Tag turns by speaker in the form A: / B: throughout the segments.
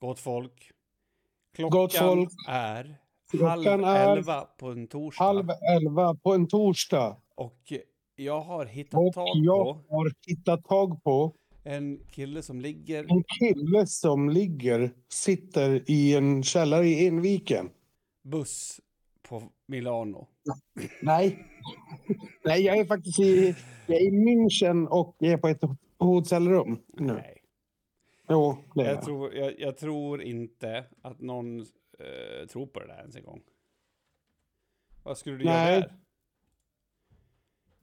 A: Gott folk. Klockan
B: Gott folk.
A: är
B: Klockan
A: halv elva på en torsdag.
B: Halv elva på en torsdag.
A: Och jag har hittat
B: Och
A: tag
B: jag
A: på
B: har hittat tag på
A: en kille som ligger...
B: en kille som ligger, sitter i en källare i Enviken.
A: buss på Milano.
B: Nej. Nej, jag är faktiskt i, jag är i München och jag är på ett hotellrum.
A: Nej.
B: Jo, det är
A: Jag tror, jag, jag tror inte att någon eh, tror på det där ens en gång. Vad skulle du
B: Nej.
A: göra där?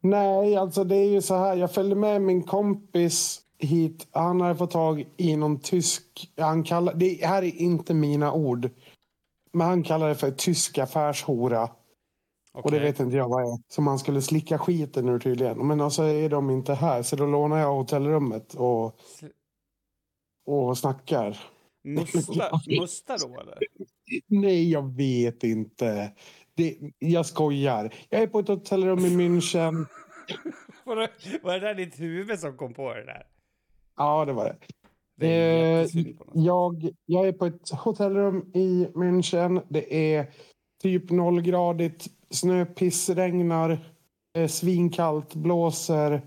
B: Nej, alltså det är ju så här. Jag följde med min kompis hit. Han hade fått tag i någon tysk... Han kallar, det här är inte mina ord. Men han kallar det för tysk affärshora. Och det vet inte jag vad är. Som han skulle slicka skiten ur tydligen. Men alltså är de inte här. Så då lånar jag hotellrummet och, och snackar.
A: Musta, musta då eller?
B: Nej, jag vet inte. Det, jag skojar. Jag är på ett hotellrum i München.
A: Var det, där ditt huvud som kom på det där?
B: Ja, det var det.
A: Det är
B: Eh, jag, jag är på ett hotellrum i München. Det är typ nollgradigt. Snö pissregnar. Eh, svinkallt. Blåser.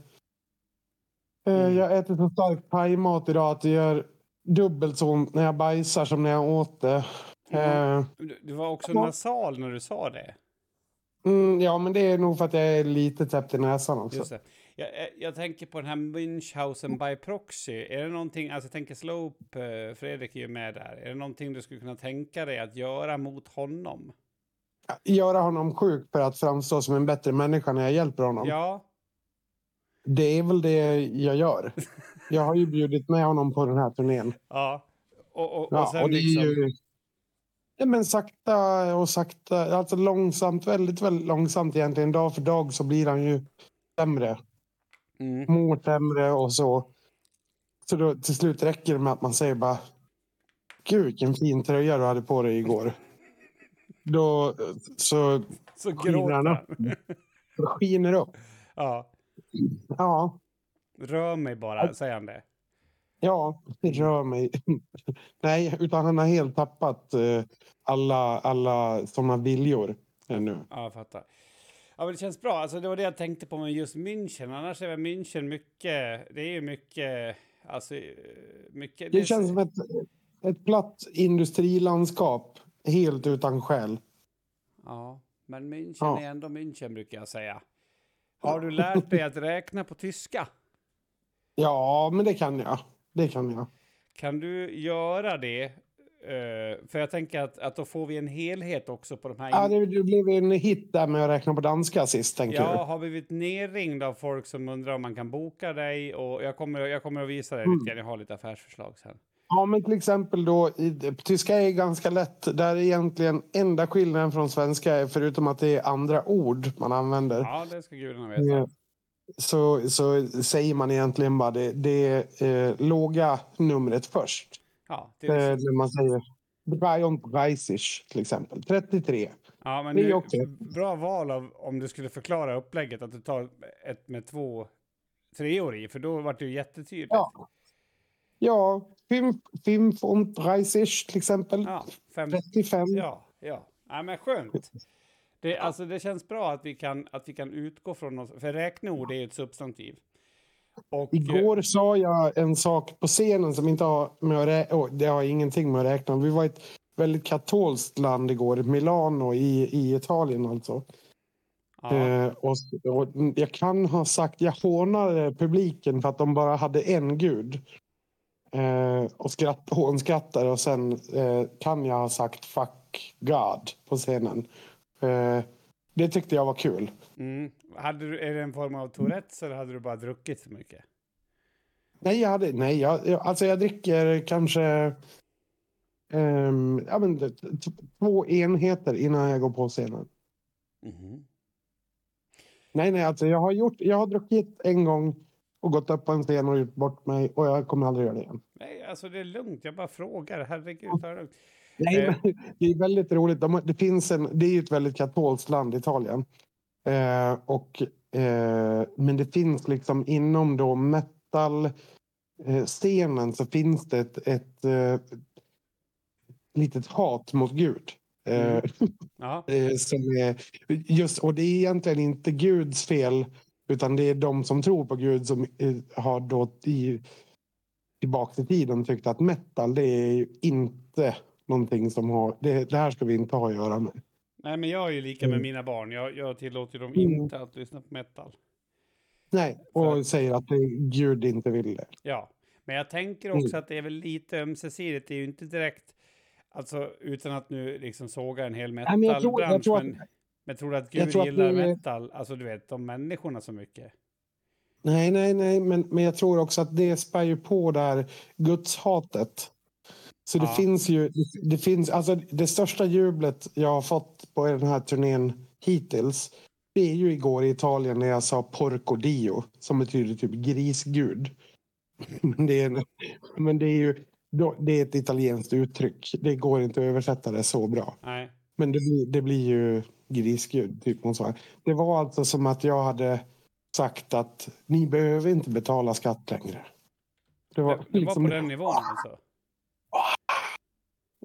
B: Eh,
A: Mm.
B: Jag äter så stark thaimat idag att det gör dubbelt så ont när jag bajsar som när jag åt det.
A: Mm.
B: Eh,
A: Du, var också
B: Ja.
A: nasal när du sa det.
B: mm, ja, men det är nog för att jag är lite täppt i näsan också.
A: Just det. Jag, jag, jag tänker på den här Münchhausen by proxy. Är det någonting, alltså jag tänker Slope, eh, Fredrik är ju med där. Är det någonting du skulle kunna tänka dig att göra mot honom?
B: Göra honom sjuk för att framstå som en bättre människa när jag hjälper honom.
A: Ja,
B: Det är väl det jag gör. Jag har ju bjudit med honom på den här turnén.
A: ja. Och, och, och
B: Ja, och det är
A: liksom...
B: ju... Ja, men sakta och sakta, alltså långsamt, väldigt, väldigt långsamt egentligen. Dag för dag så blir han ju sämre.
A: Mm.
B: Mår sämre och så. Så då till slut räcker det med att man säger bara Gud vilken fin tröja du hade på dig igår. Då så
A: Så
B: skiner han upp. Skiner upp.
A: Ja,
B: Ja,
A: rör mig bara, säger han det.
B: ja, det rör mig. Nej, utan han har helt tappat eh, alla, alla sådana viljor ännu.
A: Ja, jag fattar. Ja, men det känns bra. Alltså, det var det jag tänkte på med just München. Annars är väl München mycket... Det är ju mycket... Alltså, mycket...
B: Det känns som ett, ett platt industrilandskap. Helt utan själ.
A: Ja, men München
B: Ja.
A: är ändå München brukar jag säga. Har du lärt dig att räkna på tyska?
B: Ja, men det kan jag. Det kan jag.
A: Kan du göra det? Eh, för jag tänker att, att då får vi en helhet också på de här...
B: Ja, det, det blev en hit där med att räkna på danska sist, tänker
A: Jag
B: du?
A: har blivit nerringd av folk som undrar om man kan boka dig och jag kommer, jag kommer att visa dig
B: Mm.
A: lite grann. Jag har lite affärsförslag sen.
B: Ja, men till exempel då, i, tyska är ganska lätt. Där är egentligen enda skillnaden från svenska är förutom att det är andra ord man använder.
A: Ja, det ska gudarna veta.
B: Eh, Så, så säger man egentligen bara det, det eh, låga numret först.
A: Ja,
B: Eh,
A: till,
B: när man säger 33 till exempel. 33.
A: ja men
B: det är okej.
A: bra val av om du skulle förklara upplägget att du tar ett med två treor i, för då vart det ju jättetydligt.
B: Ja. Ja, 35 till exempel.
A: Ja, fem,
B: 35.
A: ja, ja. ja men skönt. Det, alltså, det känns bra att vi kan, att vi kan utgå från oss, för räkneord är ju ett substantiv. Och,
B: Igår sa jag en sak på scenen som inte har med. Oh, det har ingenting med att räkna. Vi var ett väldigt katolskt land igår. Milano i, i Italien alltså.
A: ja,
B: Eh, och, och jag kan ha sagt, jag hånade publiken för att de bara hade en gud. Eh, och skratt, hånskrattade och sen eh, kan jag ha sagt fuck God på scenen. Eh, det tyckte jag var kul.
A: mm. hade du, är det en form av Tourettes eller hade du bara druckit för mycket?
B: Nej, jag, hade, nej jag, jag, alltså jag dricker kanske ehm, ja, men, två enheter innan jag går på scenen.
A: Mhm.
B: Nej, nej, alltså jag har, gjort, jag har druckit en gång och gått upp på en scen och gjort bort mig och jag kommer aldrig göra det igen.
A: Nej, alltså det är lugnt. Jag bara frågar. Herregud, ta det lugnt.
B: Nej,
A: Eh.
B: det är väldigt roligt. De, det, finns en, det är ju ett väldigt katolskt land, Italien. Eh, och, eh, men det finns liksom inom då metal eh, scenen så finns det ett, ett, eh, litet hat mot Gud. Eh,
A: Mm.
B: Som är, just, och det är egentligen inte Guds fel utan det är de som tror på Gud som har då i, tillbaka i tiden tyckt att metal det är ju inte någonting som har, det, det här ska vi inte ha att göra med.
A: nej men jag är ju lika med
B: Mm.
A: mina barn. Jag, jag tillåter dem
B: Mm.
A: inte att lyssna på metal.
B: Nej,
A: För-
B: och säger att det, Gud inte vill det.
A: Ja, men jag tänker
B: Mm.
A: också att det är väl lite ömsesidigt. Det är ju inte direkt, alltså utan att nu liksom såga en hel
B: Nej, men jag tror- jag
A: metalbransch.
B: tror att-
A: Men, men tror du att Gud
B: tror att
A: gillar
B: det-
A: metal? Alltså du vet, de människorna så mycket.
B: Nej, nej, nej, men, men jag tror också att det spär ju på där gudshatet. Så det
A: Ja.
B: finns ju, det, det finns, alltså det största jublet jag har fått på den här turnén hittills, det är ju igår i Italien när jag sa porco dio, som betyder typ grisgud. Men det är, en- men det är ju, det är ett italienskt uttryck. Det går inte att översätta det så bra.
A: Nej.
B: Men det blir, det blir ju grisgud, typ motsvarande. Det var alltså som att jag hade sagt att ni behöver inte betala skatt längre. Det var,
A: Det, det var
B: liksom,
A: på den nivån alltså.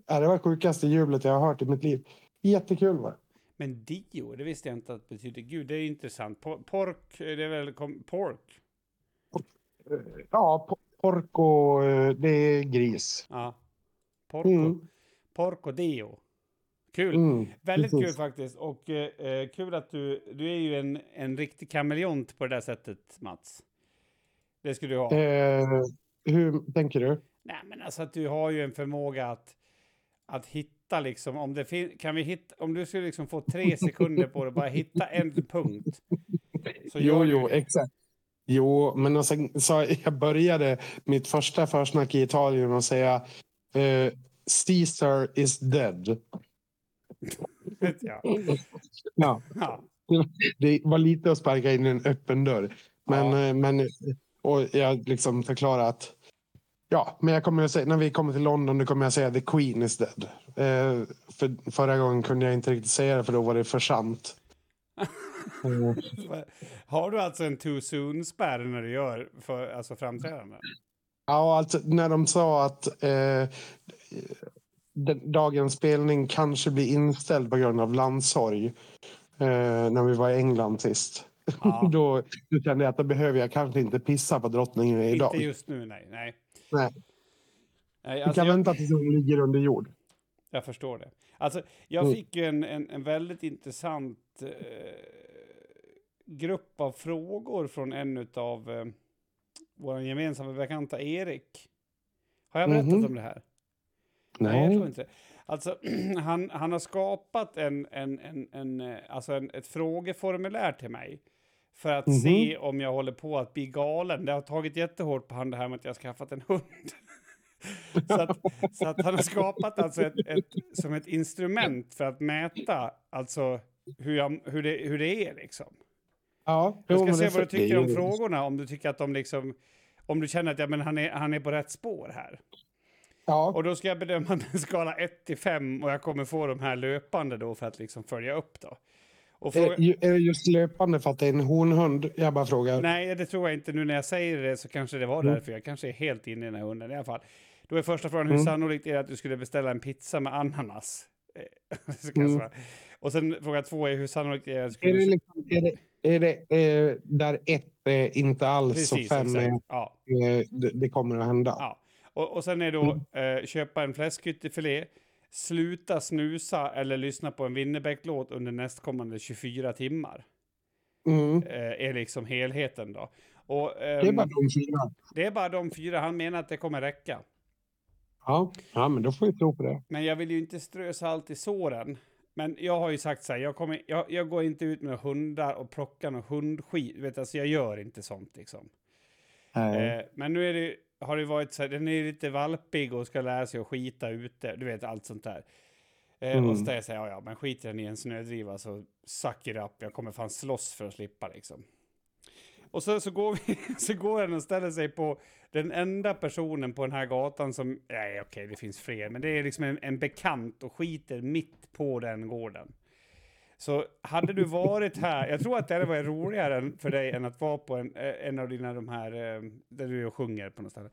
B: ja, det var sjukaste jublet jag har hört i mitt liv. Jättekul var det.
A: Men dio, det visste jag inte att betyder Gud. Det är intressant. Po- Pork, det är väl pork?
B: Ja, po- porco, eh, det är gris.
A: Ja. Porco.
B: Mm.
A: Porco dio. Kul.
B: Mm,
A: Väldigt
B: precis.
A: kul faktiskt. Och eh, kul att du, du är ju en, en riktig kameleont på det där sättet, Mats. Det skulle du ha.
B: Eh, hur tänker du?
A: Nej, men alltså att du har ju en förmåga att, att hitta liksom, om det kan vi hitta, om du skulle liksom få tre sekunder på det, bara hitta en punkt. Så
B: Jo,
A: du
B: jo,
A: det.
B: exakt. Jo, men sen, så jag började mitt första försnack i Italien och säga eh, Caesar is dead.
A: Ja.
B: Ja,
A: Ja.
B: det var lite att sparka in en öppen dörr. Men,
A: Ja.
B: eh, men och jag liksom förklarade att ja, men jag kommer att säga, när vi kommer till London då kommer jag säga the Queen is dead. Eh, för förra gången kunde jag inte riktigt säga det för då var det för sant.
A: Har du alltså en too soon-spärr när du gör för, alltså framträdanden?
B: Ja, alltså när de sa att eh, den, dagens spelning kanske blir inställd på grund av landsorg eh, när vi var i England sist.
A: Ja.
B: då, kände jag att då behöver jag kanske inte pissa på drottningen idag.
A: Inte just nu, nej. Nej,
B: Nej.
A: nej
B: Vi
A: alltså,
B: kan
A: jag,
B: vänta tills hon ligger under jord.
A: jag förstår det. Alltså, jag
B: Mm.
A: fick ju en, en, en väldigt intressant eh, grupp av frågor från en av eh, våra gemensamma bekanta Erik. Har jag berättat
B: Mhm.
A: om det här? Nej, jag tror inte det. Alltså, han, han har skapat en, en, en, en, eh, alltså en, ett frågeformulär till mig. För att
B: Mhm.
A: se om jag håller på att bli galen. Det har tagit jättehårt på han det här med att jag har skaffat en hund. så, att, så att han har skapat alltså ett, ett, som ett instrument för att mäta alltså hur, jag, hur, det, hur det är liksom.
B: Ja,
A: Jag ska se vad du tycker om frågorna. Om du tycker att de liksom... Om du känner att ja, men han, är, han är på rätt spår här.
B: Ja,
A: Och då ska jag bedöma med en skala 1 till 5 och jag kommer få de här löpande då för att liksom följa upp då. Och fråga,
B: är, är det just löpande för att det är en honhund? Jag bara frågar.
A: nej, det tror jag inte. Nu när jag säger det så kanske det var
B: Mm.
A: därför. Jag kanske är helt inne i den här hunden i alla fall. Då är första frågan, hur
B: Mm.
A: sannolikt är det att du skulle beställa en pizza med ananas? Eh,
B: Mm.
A: Och sen fråga två är hur sannolikt är det att du
B: Är
A: skulle...
B: det, liksom, är det, är det eh, där ett är inte alls
A: Precis,
B: och fem är.
A: Ja.
B: eh, det, det kommer att hända?
A: Ja. Och, och sen är då eh, köpa en fläskytterfilé, sluta snusa eller lyssna på en Winnerbäck-låt under nästkommande 24 timmar.
B: Mm.
A: Eh, är liksom helheten då. Och,
B: Det är
A: ehm,
B: bara de fyra.
A: det är bara de fyra. Han menar att det kommer räcka.
B: Ja. ja, men då får vi tro på det.
A: Men jag vill ju inte strö salt i såren. Men jag har ju sagt så här, jag, kommer, jag, jag går inte ut med hundar och plockar någon hundskit. Vet, alltså jag gör inte sånt liksom. Eh, men nu är det, har det varit så här, den är lite valpig och ska lära sig att skita ute. Du vet, allt sånt där. Eh,
B: Mm.
A: Och så säger jag, ja, ja, men skiter den i en snödriva så suck it up. Jag kommer fan slåss för att slippa liksom. Och så, så, går vi, så går han och ställer sig på den enda personen på den här gatan som, nej okej det finns fler, men det är liksom en, en bekant och skiter mitt på den gården. Så hade du varit här, jag tror att det hade varit roligare för dig än att vara på en, eh, en av dina de här, eh, där du sjunger på något ställe.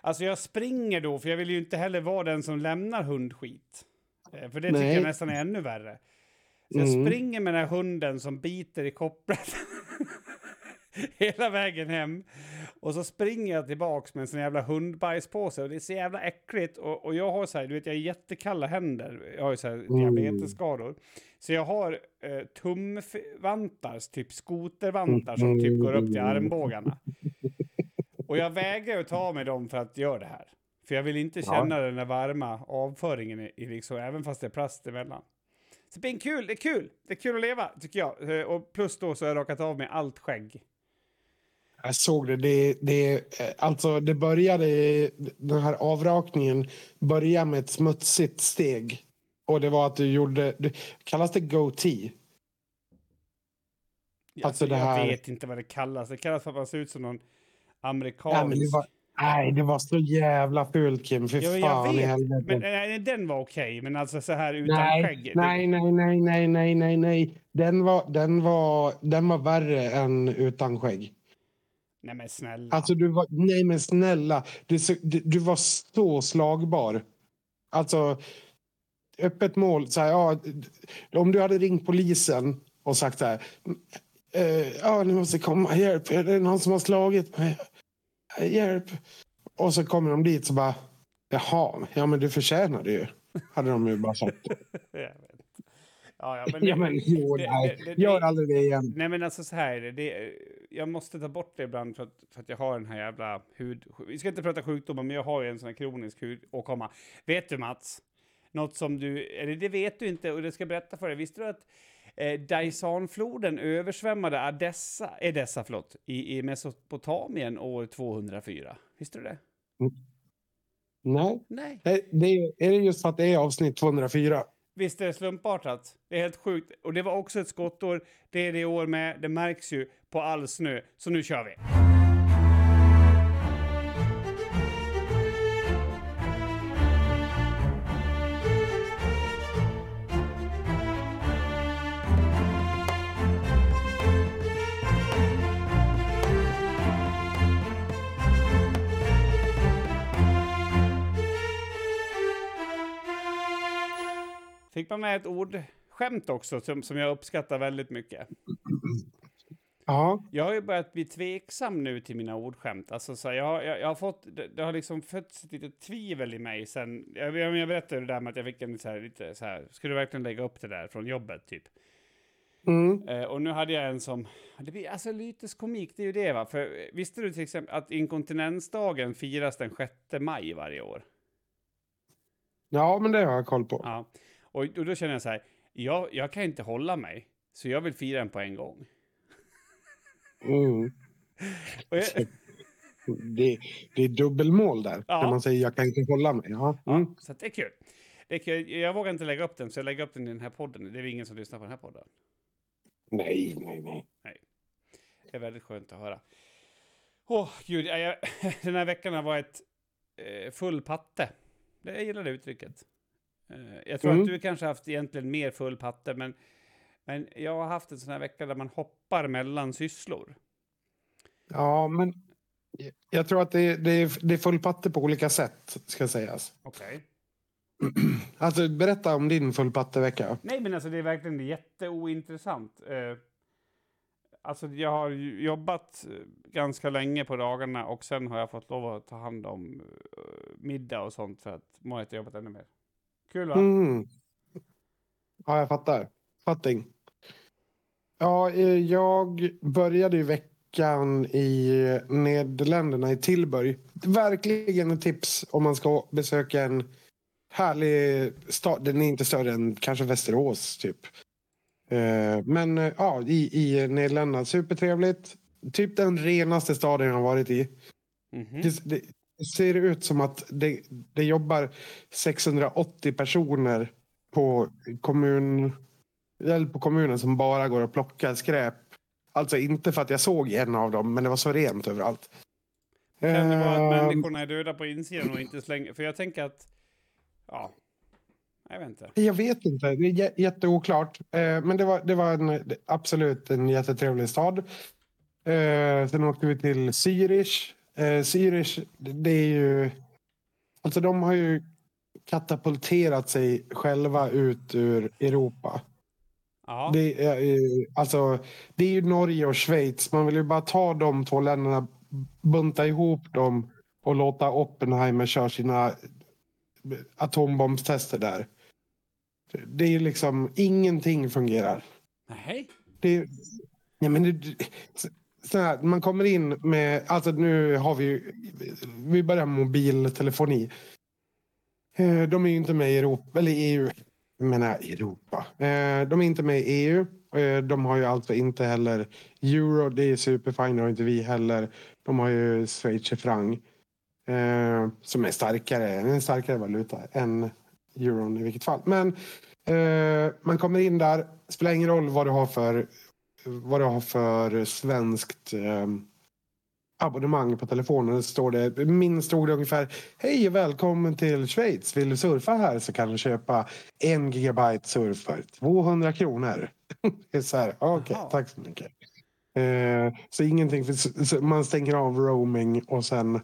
A: Alltså jag springer då, för jag vill ju inte heller vara den som lämnar hundskit. Eh, För det tycker
B: Nej.
A: jag nästan är ännu värre. Så jag
B: Mm.
A: springer med den här hunden som biter i kopplet. Hela vägen hem. Och så springer jag tillbaks med en sån jävla hundbajspåse och det är så jävla äckligt. Och, och jag har så här, du vet jag har jättekalla händer. Jag har ju så här
B: Mm.
A: diabetesskador. Så jag har eh, tumvantar, typ skotervantar som typ går upp till armbågarna. Och jag vägrar att ta av mig dem för att göra det här. För jag vill inte
B: Ja.
A: känna den där varma avföringen i, i liksom, även fast det är plast emellan. Så det är kul, det är kul. Det är kul att leva, tycker jag. Eh, Och plus då så har jag rakat av mig allt skägg.
B: Jag såg det. det, det alltså det började, den här avrakningen började med ett smutsigt steg. Och det var att du gjorde, det, kallas det goatee? Alltså det
A: jag
B: här-
A: vet inte vad det kallas. Det kallas för att man ser ut som någon
B: Ja,
A: amerikansk...
B: men det var, nej, det var så jävla fult Kim. Fy
A: Ja, jag
B: fan i
A: vet.
B: helvete.
A: Men nej, den var okej, men alltså så här utan
B: nej,
A: skägg.
B: nej, nej, nej, nej, nej, nej, nej. Den var, den var, den var värre än utan skägg.
A: Nej men snälla.
B: Alltså du var, nej men snälla, du, du, du var så slagbar. Alltså, öppet mål, så här, ja, om du hade ringt polisen och sagt så här, eh, ja ni måste komma, hjälp, är det någon som har slagit mig? Hjälp. Och så kommer de dit så bara, jaha, ja men du förtjänar det ju. Hade de ju bara sagt.
A: Ja, ja, men,
B: Ja men jo, nej, gör aldrig det igen.
A: Nej men alltså så här är det. Jag måste ta bort det ibland för att, för att jag har den här jävla hud... Vi ska inte prata sjukdomar, men jag har ju en sån här kronisk hudåkomma. Vet du Mats? Något som du... Eller det vet du inte och det ska jag berätta för dig. Visste du att eh, Daisanfloden översvämmade Adessa, Edessa förlåt, i, i Mesopotamien år 204? Visste du det?
B: Nej,
A: Nej.
B: det, det, är det just för att det är avsnitt 204?
A: Visst är det slumpartat? Det är helt sjukt. Och det var också ett skottår. Det är det i år med. Det märks ju på all snö. Så nu kör vi. Fick man med ett ord skämt också som, som jag uppskattar väldigt mycket.
B: Ja,
A: Jag har ju börjat bli tveksam nu till mina ordskämt. Alltså, så här, jag, har- jag, jag har fått, det, det har liksom fötts ett litet tvivel i mig sen, jag, jag, jag berättade det där med att jag fick en så här, lite så här, ska du verkligen lägga upp det där från jobbet typ?
B: mm.
A: Eh, och nu hade jag en som, det blir alltså lyteskomik, det är ju det va? För visste du till exempel att inkontinensdagen firas den 6 maj varje år?
B: ja men det har jag koll på.
A: Ja. Och, och då känner jag så här, jag, jag kan inte hålla mig, så jag vill fira den på en gång.
B: Mm.
A: Jag,
B: Det, det är dubbelmål där.
A: Ja.
B: När man säger jag kan inte hålla mig. Ja.
A: Ja,
B: Mm.
A: så att det är kul. Det är kul. Jag vågar inte lägga upp den, så jag lägger upp den i den här podden. Det är ingen som lyssnar på den här podden.
B: Nej, nej, nej.
A: Det är väldigt skönt att höra. Åh, gud. Jag, den här veckan har varit eh, full patte. Det- Jag gillar det uttrycket. Eh, jag tror
B: Mm.
A: att du kanske haft egentligen mer full patte, men, men jag har haft en sån här vecka där man hoppar mellan sysslor.
B: Ja, men jag tror att det, det, är, det är full patte på olika sätt, ska sägas.
A: Okej.
B: Alltså, berätta om din full patte-vecka.
A: Nej, men alltså det är verkligen jätteointressant. Eh, alltså jag har jobbat eh, ganska länge på dagarna och sen har jag fått lov att ta hand om eh, middag och sånt för att Marit har jobbat ännu mer. Kul va?
B: Mm. Ja, jag fattar. Fatting. Ja, eh, jag började ju veckan i Nederländerna, i Tilburg. Verkligen ett tips om man ska besöka en härlig stad. Den är inte större än kanske Västerås, typ. Eh, Men eh, ja, i, i Nederländerna. Supertrevligt. Typ den renaste staden jag har varit i.
A: Mhm.
B: Det, det ser ut som att det, det jobbar 680 personer på, kommun, eller på kommunen som bara går och plockar skräp. Alltså inte för att jag såg en av dem, men det var så rent överallt.
A: Kan det vara att
B: Ehm,
A: människorna är döda på insidan och inte slänger... För jag tänker att... Ja. Jag vet inte.
B: Jag vet inte, det är jä- jätteoklart. Eh, men det var, det var en, absolut en jättetrevlig stad. Eh, sen åkte vi till Zürich. Eh, Zürich, det är ju... Alltså de har ju katapulterat sig själva ut ur Europa.
A: Ja,
B: Det är, alltså, det är ju Norge och Schweiz. Man vill ju bara ta de två länderna, bunta ihop dem och låta Oppenheimer köra sina atombombstester där. Det är ju liksom, ingenting fungerar.
A: nej.
B: Det är, ja, men det, så- här, man kommer in med, alltså nu har vi ju- vi börjar med mobiltelefoni. Eh, de är ju inte med i Europa, eller EU, jag menar Europa. Eh, de är inte med i EU. Eh, de har ju alltså inte heller euro, det är superfine, det har inte vi heller. De har ju schweizerfranc som är starkare, en starkare valuta än euron i vilket fall. Men man kommer in där, spelar ingen roll vad du har för vad du har för svenskt eh, abonnemang på telefonen. Det står det, min stod det ungefär Hej och välkommen till Schweiz. Vill du surfa här så kan du köpa en gigabyte surf för 200 kronor. det är så här, okej,
A: Jaha.
B: tack så mycket. Eh, så ingenting, för, man stänger av roaming och sen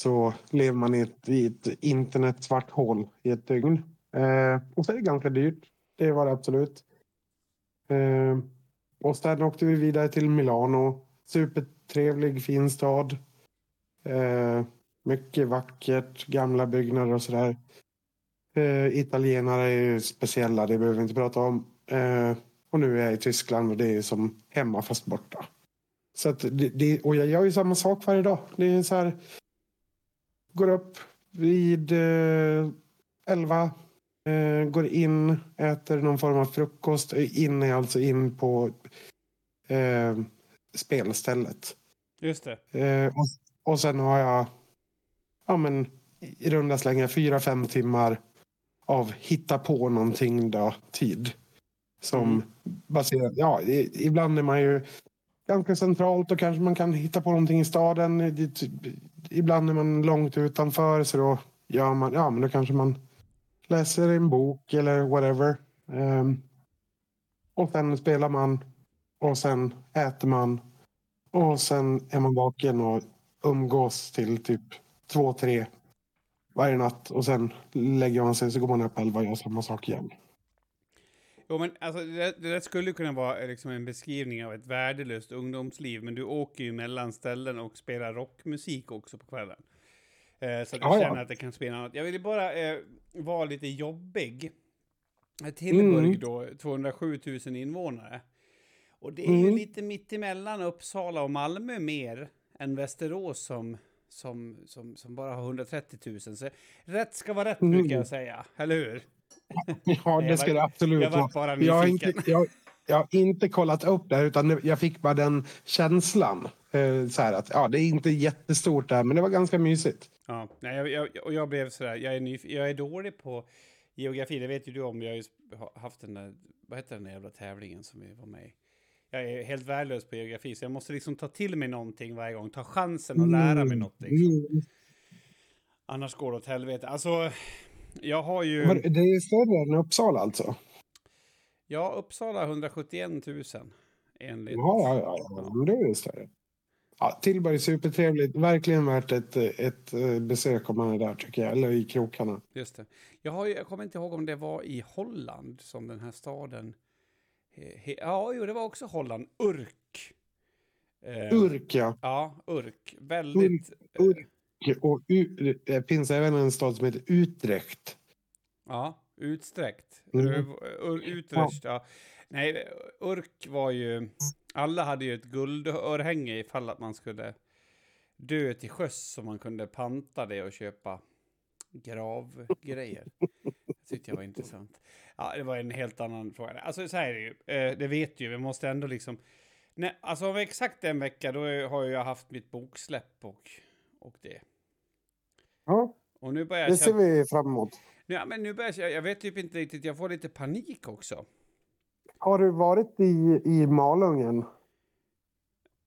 B: så lever man i ett, i ett internet svart hål i ett dygn. Eh, och så är det ganska dyrt. Det var det absolut. Eh, och sen åkte vi vidare till Milano. Supertrevlig, fin stad. Eh, mycket vackert, gamla byggnader och sådär. Eh, italienare är ju speciella, det behöver vi inte prata om. Eh, och nu är jag i Tyskland och det är som hemma fast borta. Så att det, det, och jag gör ju samma sak varje dag. Det är så här. Går upp vid eh, 11. Eh, går in, äter någon form av frukost. In är alltså in på eh, spelstället.
A: Just det.
B: Eh, och, och sen har jag ja, men, i runda slängar fyra, fem timmar av hitta på någonting då, tid. Som
A: Mm.
B: baserat, ja, i, ibland är man ju ganska centralt och kanske man kan hitta på någonting i staden. Det- Ibland är man långt utanför så då gör man, ja men då kanske man läser en bok eller whatever. Um, och sen spelar man och sen äter man och sen är man vaken och umgås till typ två, tre varje natt. Och sen lägger man sig så går man upp elva och gör samma sak igen.
A: Jo, men alltså, det, det där skulle kunna vara eh, liksom en beskrivning av ett värdelöst ungdomsliv, men du åker ju mellan ställen och spelar rockmusik också på kvällen. Eh, så att du
B: Ja, ja.
A: känner att det kan spela något. Jag ville bara eh, vara lite jobbig. Eh, Tillburg
B: Mm.
A: då, 207 000 invånare. Och det är ju
B: Mm.
A: lite mittemellan Uppsala och Malmö mer än Västerås som, som, som, som bara har 130 000. Så rätt ska vara rätt
B: Mm.
A: brukar jag säga, eller hur?
B: Ja, det ska
A: jag
B: det absolut
A: jag var
B: vara.
A: bara
B: Jag inte, jag, jag har inte kollat upp det, utan jag fick bara den känslan. Eh, så här att, ja, det är inte jättestort där, men det var ganska mysigt.
A: Ja, nej, jag, jag, och jag blev sådär, jag är, nyf- jag är dålig på geografi, det vet ju du om. Jag har ju haft den där, vad heter den där jävla tävlingen som vi var med i? Jag är helt värdelös på geografi, så jag måste liksom ta till mig någonting varje gång, ta chansen att lära mig något. Liksom.
B: Mm.
A: Annars går det åt helvete. Alltså, jag har ju,
B: Det är större än Uppsala alltså?
A: Ja, Uppsala 171 000 enligt...
B: Ja, ja, ja, det är det större. Ja, Tillberg supertrevligt. Verkligen värt ett, ett eh, besök om man är där tycker jag. Eller i krokarna.
A: Just det. Jag, har, ju- jag kommer inte ihåg om det var i Holland som den här staden... He, he, ja, jo, det var också Holland. Urk. Eh,
B: Urk ja.
A: Ja, Urk. Väldigt...
B: Urk. Och U- det finns även en stad som heter Utrecht.
A: Ja, utsträckt.
B: Mm.
A: Utrecht, ja. Nej, Urk var ju... Alla hade ju ett guldörhänge ifall att man skulle dö till sjöss så man kunde panta det och köpa gravgrejer. Det tyckte jag var intressant. Ja, det var en helt annan fråga. Alltså så här är det ju, det vet ju, vi måste ändå liksom... Nej, alltså om exakt en vecka då har jag haft mitt boksläpp och, och det.
B: Ja,
A: Och nu börjar
B: det ser vi fram emot.
A: Ja, men nu börjar jag, jag vet typ inte riktigt, jag får lite panik också.
B: Har du varit i, i Malungen?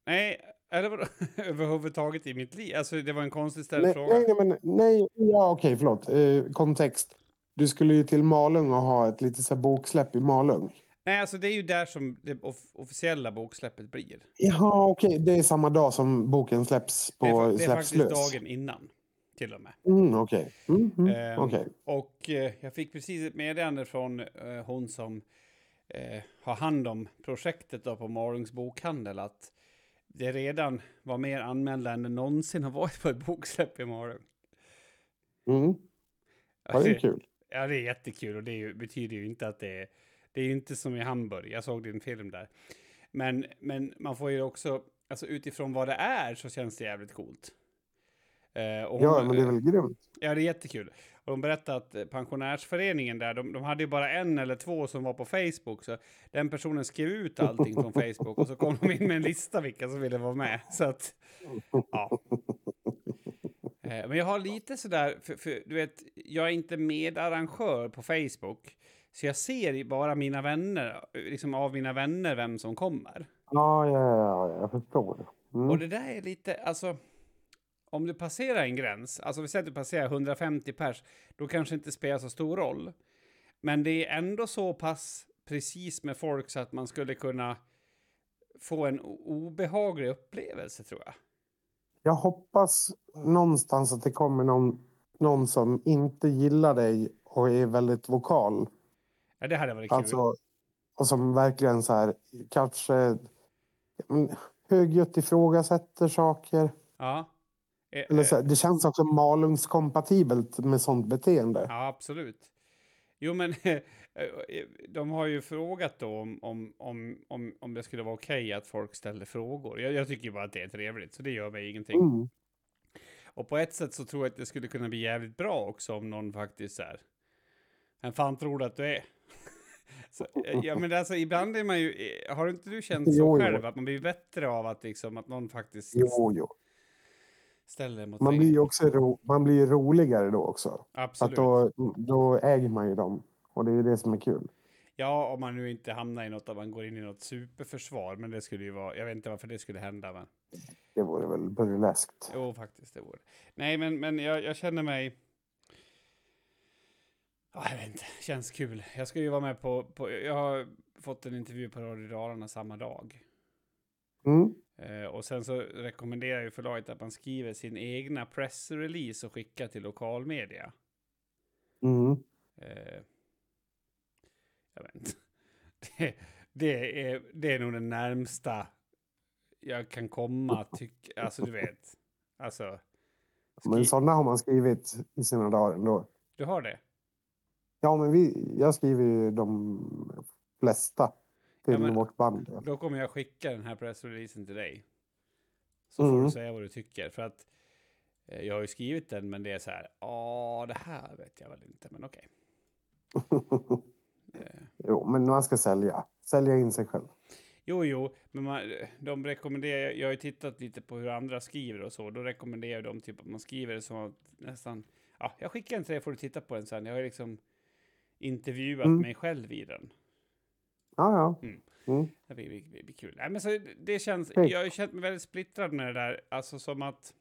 A: Nej, eller vadå? överhuvudtaget i mitt liv. Alltså det var en konstig
B: Nej,
A: ställd fråga.
B: nej, men, nej, ja okej, förlåt. Eh, kontext. du skulle ju till Malung och ha ett litet så här boksläpp i Malung.
A: Nej, alltså det är ju där som det off officiella boksläppet blir.
B: Jaha, okej. Det är samma dag som boken släpps på
A: Det är, det är faktiskt
B: lös.
A: dagen innan, till och med.
B: Mm, okej. Mm, mm,
A: Ehm,
B: okej.
A: Och eh, jag fick precis ett meddelande från eh, hon som eh, har hand om projektet då på Malungs bokhandel att det redan var mer anmälda än det någonsin har varit på ett boksläpp i Malung.
B: Mm. Ja, det är kul.
A: Ja, det är jättekul och det ju, betyder ju inte att det är... Det är ju inte som i Hamburg, jag såg din film där. Men, men man får ju också, alltså utifrån vad det är så känns det jävligt coolt. Eh, och
B: Ja,
A: hon-
B: men det är väl grymt.
A: Ja, det är jättekul. Och de berättade att eh, pensionärsföreningen där, de, de hade ju bara en eller två som var på Facebook. Så den personen skrev ut allting från Facebook och så kom de in med en lista vilka som ville vara med. Så att, ja. Eh, Men jag har lite sådär, för, för du vet, jag är inte medarrangör på Facebook. Så jag ser bara mina vänner, liksom av mina vänner vem som kommer.
B: Ja, ja, ja, ja, jag förstår. Mm.
A: Och det där är lite, alltså, om du passerar en gräns, alltså vi säger att du passerar 150 pers, då kanske inte spelar så stor roll. Men det är ändå så pass precis med folk så att man skulle kunna få en obehaglig upplevelse tror jag.
B: Jag hoppas någonstans att det kommer någon, någon som inte gillar dig och är väldigt vokal.
A: Ja, det hade varit kul.
B: Alltså, och som verkligen så här, kanske mm, högljutt ifrågasätter saker.
A: ja. Eh,
B: Eller
A: eh,
B: så här, det känns också Malungskompatibelt med sånt beteende.
A: Ja, absolut. Jo, men de har ju frågat då om, om, om, om, om det skulle vara okej att folk ställer frågor. Jag, jag tycker bara att det är trevligt, så det gör mig ingenting.
B: Mm.
A: Och på ett sätt så tror jag att det skulle kunna bli jävligt bra också om någon faktiskt är. Vem fan tror du att du är? så, eh, ja, men alltså ibland är man ju, eh, har inte du känt så
B: Jo, jo.
A: själv att man blir bättre av att liksom att någon faktiskt
B: Jo, jo.
A: Ställer mot
B: Man blir också ro, man blir roligare då också. Att
A: Absolut.
B: då, då äger man ju dem. Och det är det som är kul.
A: Ja, om man nu inte hamnar i något, att man går in i något superförsvar, men det skulle ju vara, jag vet inte varför det skulle hända, men
B: Det vore väl burleskt.
A: jo, faktiskt, det vore. Nej, men, men jag, jag känner mig, ja, jag vet inte, känns kul. Jag ska ju vara med på, på jag har fått en intervju på Radio Dalarna samma dag.
B: Mm.
A: Eh, och sen så rekommenderar ju förlaget att man skriver sin egna pressrelease och skickar till lokalmedia.
B: Mm.
A: Eh, jag vet inte. Det, det, är, det är nog det närmsta jag kan komma, tyck, alltså du vet. Alltså,
B: Men sådana har man skrivit i sina dagar ändå.
A: du har det?
B: Ja, men vi, jag skriver ju de flesta till
A: Ja, men-
B: vårt band.
A: Då kommer jag skicka den här pressreleasen till dig. Så får
B: Mm.
A: du säga vad du tycker. För att eh, jag har ju skrivit den, men det är så här, ja, det här vet jag väl inte, men okej. Eh,
B: jo, men man ska sälja. Sälja in sig själv.
A: Jo, jo, men man, de rekommenderar, jag har ju tittat lite på hur andra skriver och så, då rekommenderar de typ att man skriver så att nästan, ja, jag skickar en till dig får du titta på den sen. Jag har ju liksom intervjuat
B: Mm.
A: mig själv i den.
B: Ja, ja.
A: Mm.
B: Mm.
A: Det blir, blir, blir kul. Nej, men så det känns, jag har känt mig väldigt splittrad med det där, alltså som att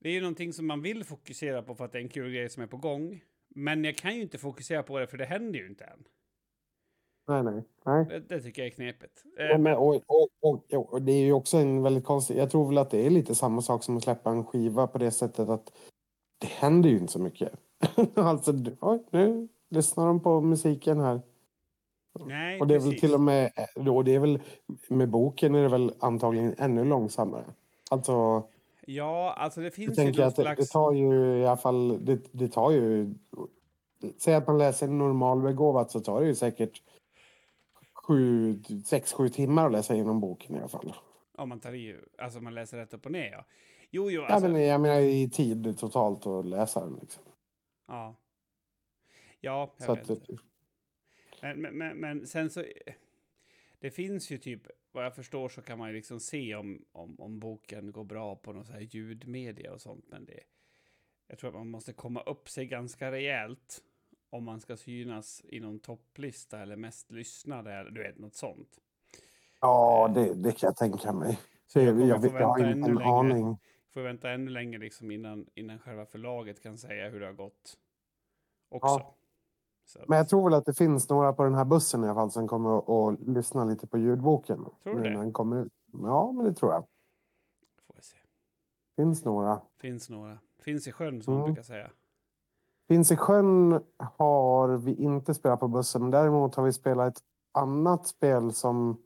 A: det är ju någonting som man vill fokusera på för att det är en kul grej som är på gång. Men jag kan ju inte fokusera på det för det händer ju inte än.
B: Nej, nej. nej.
A: Det, det tycker jag är knepigt.
B: Ja, men, och, och, och, och det är ju också en väldigt konstig... Jag tror väl att det är lite samma sak som att släppa en skiva på det sättet att det händer ju inte så mycket. alltså, oj, nu lyssnar de på musiken här.
A: Nej,
B: Och det är väl
A: precis.
B: till och med... Och det är väl, med boken är det väl antagligen ännu långsammare. Alltså,
A: Ja, alltså det finns ju någon slags...
B: det tar ju i alla fall... Det, det tar ju... Säg att man läser normalbegåvat så tar det ju säkert sju, sex, sju timmar att läsa igenom boken i alla fall.
A: Om man tar i, alltså man läser rätt upp och ner, ja. Jo, jo,
B: Ja,
A: alltså...
B: men jag menar i tid totalt att läsa den. Liksom.
A: Ja. Ja, jag
B: Så
A: vet
B: att.
A: Men, men, men, sen så... Det finns ju typ, vad jag förstår så kan man ju liksom se om, om, om boken går bra på någon så här ljudmedia och sånt. Men det, jag tror att man måste komma upp sig ganska rejält om man ska synas i någon topplista eller mest lyssnade eller du vet, något sånt.
B: ja, det, det kan jag tänka mig. Så
A: jag
B: jag, jag, har
A: vänta
B: inte
A: ännu
B: en
A: längre.
B: aning.
A: Får vänta ännu längre liksom innan, innan själva förlaget kan säga hur det har gått. också.
B: Ja. Men jag tror väl att det finns några på den här bussen i alla fall som kommer att, lyssna lite på ljudboken.
A: Tror du det?
B: den kommer ut. Ja, men det tror jag.
A: får vi se.
B: Finns några.
A: Finns några. Finns i sjön som man
B: Mm.
A: brukar säga.
B: Finns i sjön har vi inte spelat på bussen. Men däremot har vi spelat ett annat spel som...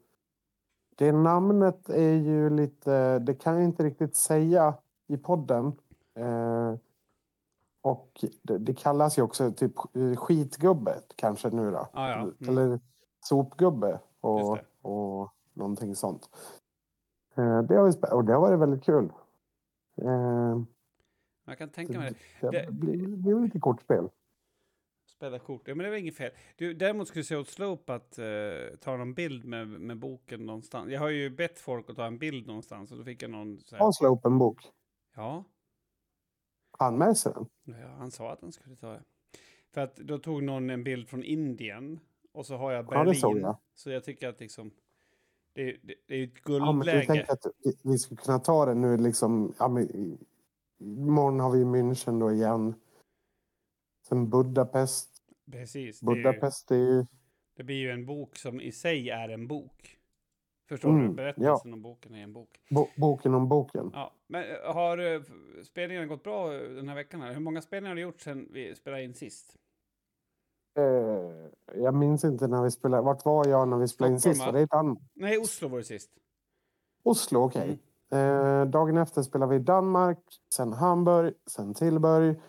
B: Det namnet är ju lite... Det kan jag inte riktigt säga i podden. Eh, och det, det kallas ju också typ skitgubbe kanske nu då.
A: Ah, ja. Mm.
B: Eller sopgubbe och, och någonting sånt. Eh, det har vi och det har varit väldigt kul. Eh,
A: Jag kan tänka mig det.
B: det, blir, det blir lite kortspel.
A: Spela kort. Ja, men det var inget fel. Du, däremot skulle jag säga åt Slope att eh, ta någon bild med, med boken någonstans. Jag har ju bett folk att ta en bild någonstans och då fick jag någon så här,
B: Ha Slope en bok.
A: Ja,
B: Han med sig den.
A: ja, han sa att han skulle ta det. För att då tog någon en bild från Indien och så har jag
B: Ja,
A: Berlin.
B: det såg jag.
A: Så jag tycker att liksom, det, det, det är ett
B: Ja,
A: guldläge.
B: tänker att vi- vi skulle kunna ta det nu liksom. Ja, men, imorgon har vi München då igen. Sen Budapest.
A: Precis. Det, är ju,
B: Budapest är ju...
A: det blir ju en bok som i sig är en bok. Förstår
B: Mm,
A: du? Berättelsen om boken är en bok.
B: Bo, boken om boken.
A: Ja, men eh, har eh, spelningen gått bra eh, den här veckan? Här? Hur många spelningar har du gjort sedan vi spelade in sist?
B: Eh, jag minns inte när vi spelade. Vart var jag när vi spelade in
A: Stockholm,
B: sist?
A: va?
B: Var det annat?
A: Nej, Oslo var det sist.
B: Oslo, okej.
A: Mm.
B: Eh, dagen efter spelade vi i Danmark, sen Hamburg, sen Tilburg,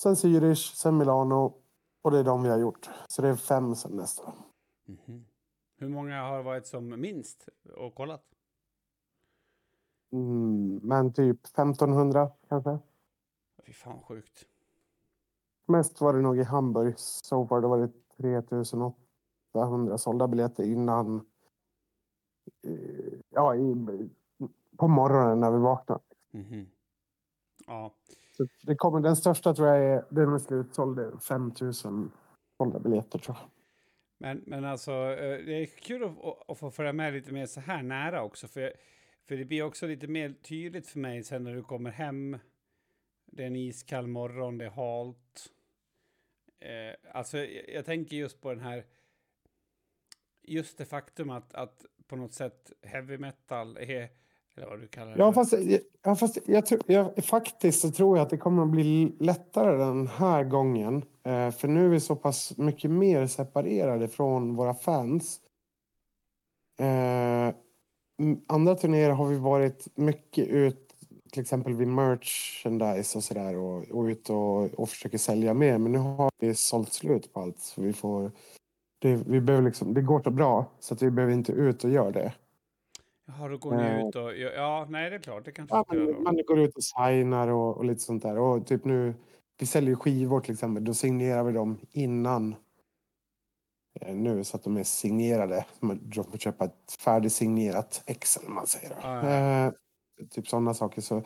B: sen Zürich, sen Milano. Och det är de vi har gjort. Så det är fem sen nästa.
A: Mhm. Hur många har varit som minst och kollat?
B: Mm, men typ 1500 kanske.
A: Fy fan sjukt.
B: Mest var det nog i Hamburg. Så det var det 3800 sålda biljetter innan. eh, Ja, i, på morgonen när vi vaknade.
A: Mhm. Ja,
B: Så det kommer, den största tror jag är, den är slutsåld, det är 5000 sålda biljetter tror jag
A: men, men alltså eh, det är kul att, att- att få följa med lite mer så här nära också. För, för det blir också lite mer tydligt för mig sen när du kommer hem. Det är en iskall morgon, det är halt. Eh, alltså jag, jag tänker just på den här. Just det faktum att, att på något sätt heavy metal är, eller vad du kallar det
B: Ja, fast, ja, fast jag tror, jag, faktiskt så tror jag att det kommer att bli lättare den här gången. Eh, för nu är vi så pass mycket mer separerade från våra fans. Eh, andra turnéer har vi varit mycket ut, till exempel vid merchandise och sådär och, och ut och, och försöker sälja mer. Men nu har vi sålt slut på allt. Så vi får, det, vi behöver liksom, det går så bra så att vi behöver inte ut och göra det.
A: Jaha, då går ni
B: Eh.
A: ut och... Ja, nej det är klart, det kanske
B: Ja, man, man går ut och signar och, och lite sånt där. Och typ nu, vi säljer skivor till exempel. Då signerar vi dem innan eh, nu så att de är signerade. De får köpa ett färdigsignerat ex eller man säger.
A: Ja, ja.
B: Eh, typ sådana saker. Så,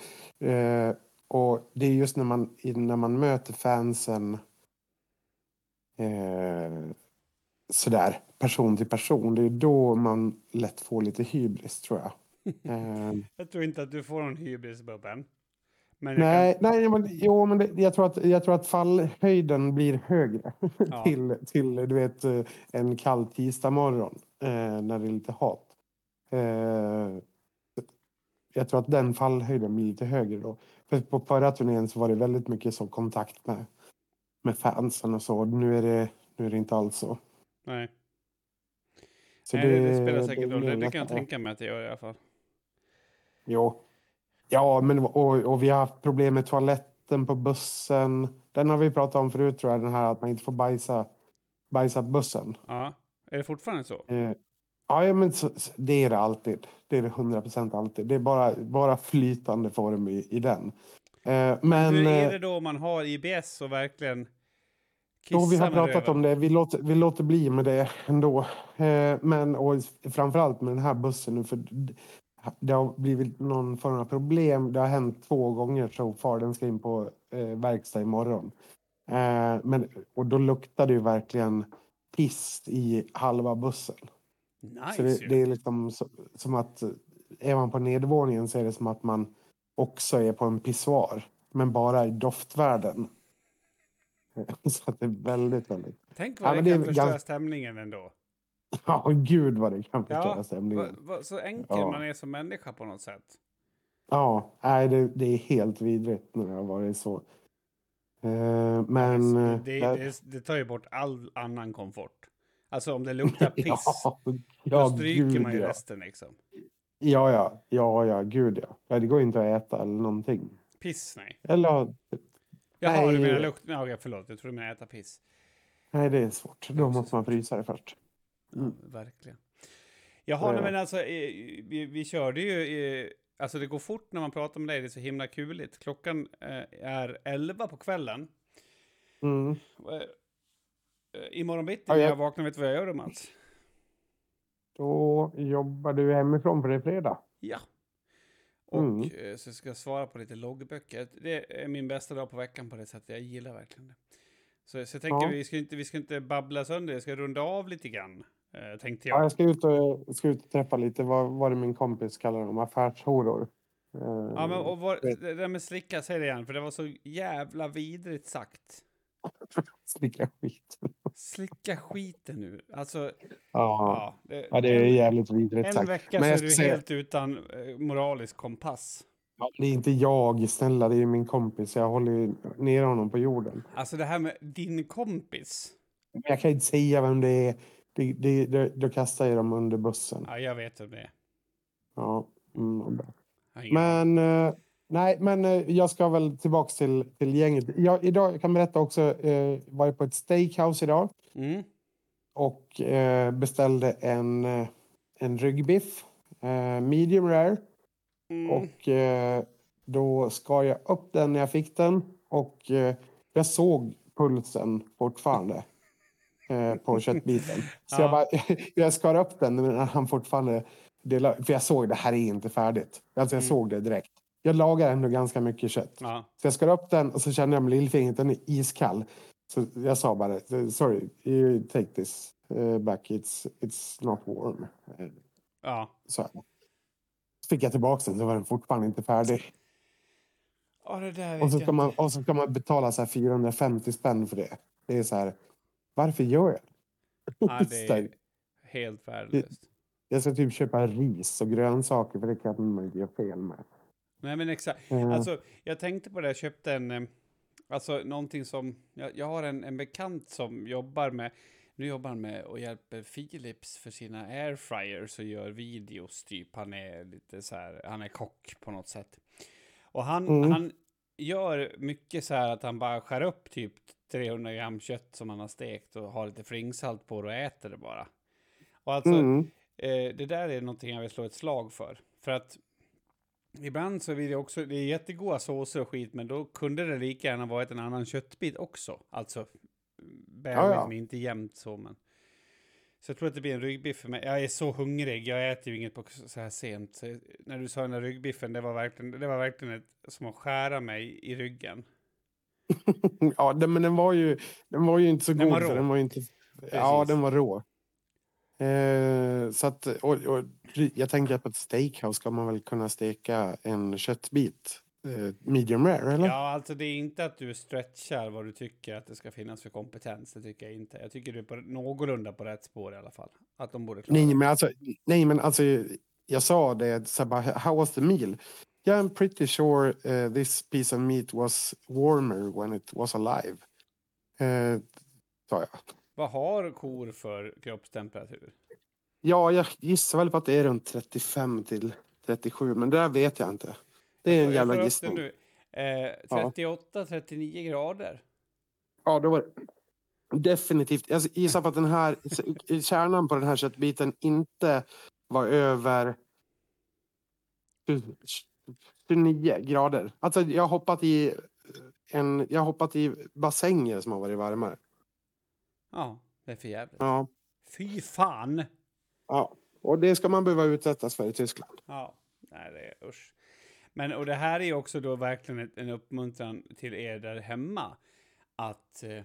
B: eh, och det är just när man, när man möter fansen eh, sådär person till person. Det är då man lätt får lite hybris tror jag. Eh,
A: Jag tror inte att du får någon hybris, Bubben. Men
B: Nej, nej men, jo, men det, jag, tror att, jag tror att fallhöjden blir högre
A: Ja.
B: till, till du vet, eh, en kall tisdag morgon eh, när det är lite hat. Eh, jag tror att den fallhöjden blir lite högre då. För på förra turnén så var det väldigt mycket så kontakt med, med fansen och så. Nu är det, nu är det inte alls så.
A: Nej,
B: så
A: nej det, det spelar säkert
B: är
A: roll. Det, det kan jag tänka mig att det gör i alla fall.
B: Jo. Ja, men och, och vi har haft problem med toaletten på bussen. Den har vi pratat om förut tror jag, den här att man inte får bajsa, bajsa bussen.
A: Ja, är det fortfarande så?
B: Eh, ja, men så, det är det alltid. Det är det 100 procent alltid. Det är bara, bara flytande form i, i den. Eh, men
A: Hur är
B: eh,
A: det då om man har IBS och verkligen
B: då vi har pratat om det. Vi låter, vi låter bli med det ändå. Eh, men och framförallt med den här bussen nu. För det har blivit någon form av problem. Det har hänt två gånger så far. Den ska in på eh, verkstad imorgon. Eh, men, och då luktar det ju verkligen piss i halva bussen.
A: Nice
B: Så det, det är liksom så, som att eh, är man på nedervåningen så är det som att man också är på en pissoar. Men bara i doftvärlden. Så det är väldigt, väldigt...
A: Tänk vad
B: Ja,
A: det
B: det
A: kan förstöra
B: ganska-
A: stämningen ändå.
B: Ja, gud vad det kan förstöra
A: Ja,
B: stämningen.
A: va, va, så enkel
B: Ja.
A: man är som människa på något sätt.
B: Ja, nej, det, det är helt vidrigt när det har varit så. Eh, men...
A: det,
B: eh,
A: det, det, tar ju bort all annan komfort. Alltså om det luktar piss,
B: Ja,
A: då stryker
B: gud
A: man ju resten liksom.
B: Ja, ja, ja, ja, gud ja. Det går inte att äta eller någonting.
A: Piss, nej.
B: Eller,
A: Jaha, du
B: Nej.
A: menar lukt? Ja, okej, förlåt. Jag tror du menar äta piss.
B: nej det är svårt. Då måste man frysa det först.
A: Ja,
B: Mm.
A: verkligen. Jaha,
B: Ja.
A: nej, men alltså, eh, vi, vi körde ju... eh, Alltså det går fort när man pratar med dig, det är så himla kuligt. Klockan eh, är 11 på kvällen.
B: Mm.
A: Imorgon bitti
B: Ja,
A: när
B: jag-
A: jag vaknar, vet du vad jag gör då, Mats?
B: Då jobbar du hemifrån för det är fredag.
A: Ja. Och
B: Mm.
A: så ska jag svara på lite loggböcker. Det är min bästa dag på veckan på det sättet. Jag gillar verkligen det. Så, så jag tänker
B: Ja.
A: vi, ska inte, vi ska inte babbla sönder, jag ska runda av lite grann. Eh, tänkte
B: Ja,
A: jag.
B: jag ska ut och, jag ska ut och träffa lite, vad var det min kompis kallar dem, affärshoror. Eh,
A: Ja, men och vad, det där med slicka, säg det igen, för det var så jävla vidrigt sagt.
B: Slicka skit.
A: Slicka skiten nu. Alltså,
B: Ja,
A: ja. Det,
B: ja, det är jävligt vidrigt
A: en
B: sagt.
A: vecka
B: Men
A: så är du
B: säga-
A: helt utan eh, moralisk kompass.
B: Ja, Det är inte jag, snälla, det är min kompis. Jag håller ner honom på jorden.
A: Alltså det här med din kompis.
B: Jag kan inte säga vem det är. Det, det, det, då kastar jag dem under bussen.
A: Ja, jag vet vem det är.
B: Ja, mm. Men, eh, nej, men eh, jag ska väl tillbaks till, till gänget. Jag, idag, jag kan berätta också, eh, var jag på ett steakhouse idag
A: Mm.
B: och eh, beställde en, eh, en ryggbiff, eh, medium rare.
A: Mm.
B: Och eh, då skar jag upp den när jag fick den och eh, jag såg pulsen fortfarande på köttbiten. Så
A: Ja.
B: jag, bara, jag skar upp den när han fortfarande delade, för jag såg det här är inte färdigt. Alltså jag
A: Mm.
B: såg det direkt. Jag lagar ändå ganska mycket kött.
A: Ja.
B: Så jag skar upp den och så kände jag med lillfingret, den är iskall. Så jag sa bara, sorry, you take this eh, back, it's, it's not warm.
A: Ja.
B: Så, fick jag tillbaka den, så var den fortfarande inte färdig.
A: Vet
B: Och så, ska man, och så ska man betala så här 450 spänn för det. Det är så här, varför gör jag det?
A: Ja, det är helt värdelöst.
B: Jag ska typ köpa ris och grönsaker för det kan man inte göra fel med.
A: Nej, men exakt.
B: Eh,
A: Alltså, jag tänkte på det, jag köpte en, eh, alltså någonting som, jag, jag har en, en bekant som jobbar med, nu jobbar han med och hjälper Philips för sina airfryers och gör videos typ. Han är lite så här, han är kock på något sätt. Och han,
B: Mm.
A: han gör mycket så här att han bara skär upp typ 300 gram kött som han har stekt och har lite flingsalt på och äter det bara. Och alltså,
B: mm,
A: Eh, det där är någonting jag vill slå ett slag för. För att ibland så vill jag också, det är jättegoda såser och skit, men då kunde det lika gärna varit en annan köttbit också. Alltså,
B: ja.
A: men inte jämnt så, men. Så jag tror att det blir en ryggbiff för mig. Jag är så hungrig, jag äter ju inget på så här sent. Så när du sa den där ryggbiffen, det var verkligen, det var verkligen ett, som att skära mig i ryggen.
B: ja, den, men den var ju, den var ju inte så
A: Den var
B: god. för
A: rå.
B: Den var inte, ja, den var rå. Eh, så att, och, och, jag tänker att på ett steakhouse ska man väl kunna steka en köttbit. Eh, medium rare, eller?
A: Ja, alltså det är inte att du stretchar vad du tycker att det ska finnas för kompetens. Det tycker jag inte. Jag tycker du är på, någorlunda på rätt spår i alla fall. Att de borde klara
B: Nej, men alltså, nej, men alltså jag sa det, så bara, how was the meal? Yeah, I'm pretty sure uh, this piece of meat was warmer when it was alive. Uh, sa jag.
A: Vad har kor för kroppstemperatur?
B: Ja, jag gissar väl på att det är runt 35 till 37, men det där vet jag inte. Det är en
A: Jag
B: jävla gissning.
A: Eh, 38-39 grader.
B: Ja, då var det definitivt. Jag gissar på att den här kärnan på den här köttbiten inte var över 29 grader. Alltså, jag har hoppat i en, jag hoppat i bassänger som har varit varmare.
A: Ja, det är för jävligt.
B: Ja,
A: Fy fan!
B: ja. Och det ska man behöva utsättas för i Tyskland.
A: Ja, nej det är usch. Men och det här är ju också då verkligen en uppmuntran till er där hemma. Att, eh,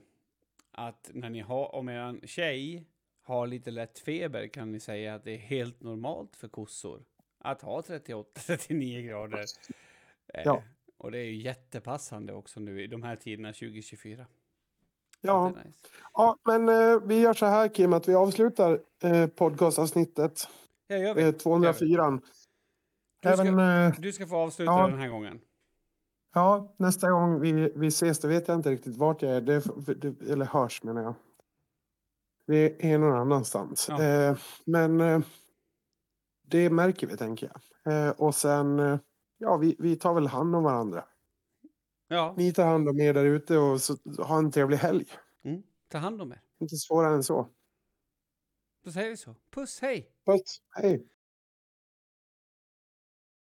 A: att när ni har, om er tjej har lite lätt feber kan ni säga att det är helt normalt för kossor att ha 38-39 grader. Eh,
B: Ja.
A: Och det är ju jättepassande också nu i de här tiderna 2024.
B: Ja,
A: Det nice.
B: ja men eh, vi gör så här Kim, att vi avslutar eh, podcastavsnittet
A: Ja, gör vi.
B: eh, 204.
A: Du ska-
B: Även, eh,
A: Du ska få avsluta
B: Ja.
A: den här gången.
B: ja, nästa gång vi, vi ses, då vet jag inte riktigt vart jag är. Det, det, eller hörs menar jag. Det är någon annanstans.
A: Ja.
B: Eh, men eh, det märker vi, tänker jag. Eh, och sen, eh, ja, vi, vi tar väl hand om varandra.
A: Ja,
B: Ni tar hand om er där ute och så, ha en trevlig helg.
A: mm. ta hand om er.
B: Inte svårare än så.
A: Då säger vi så. Puss, hej!
B: Puss, hej!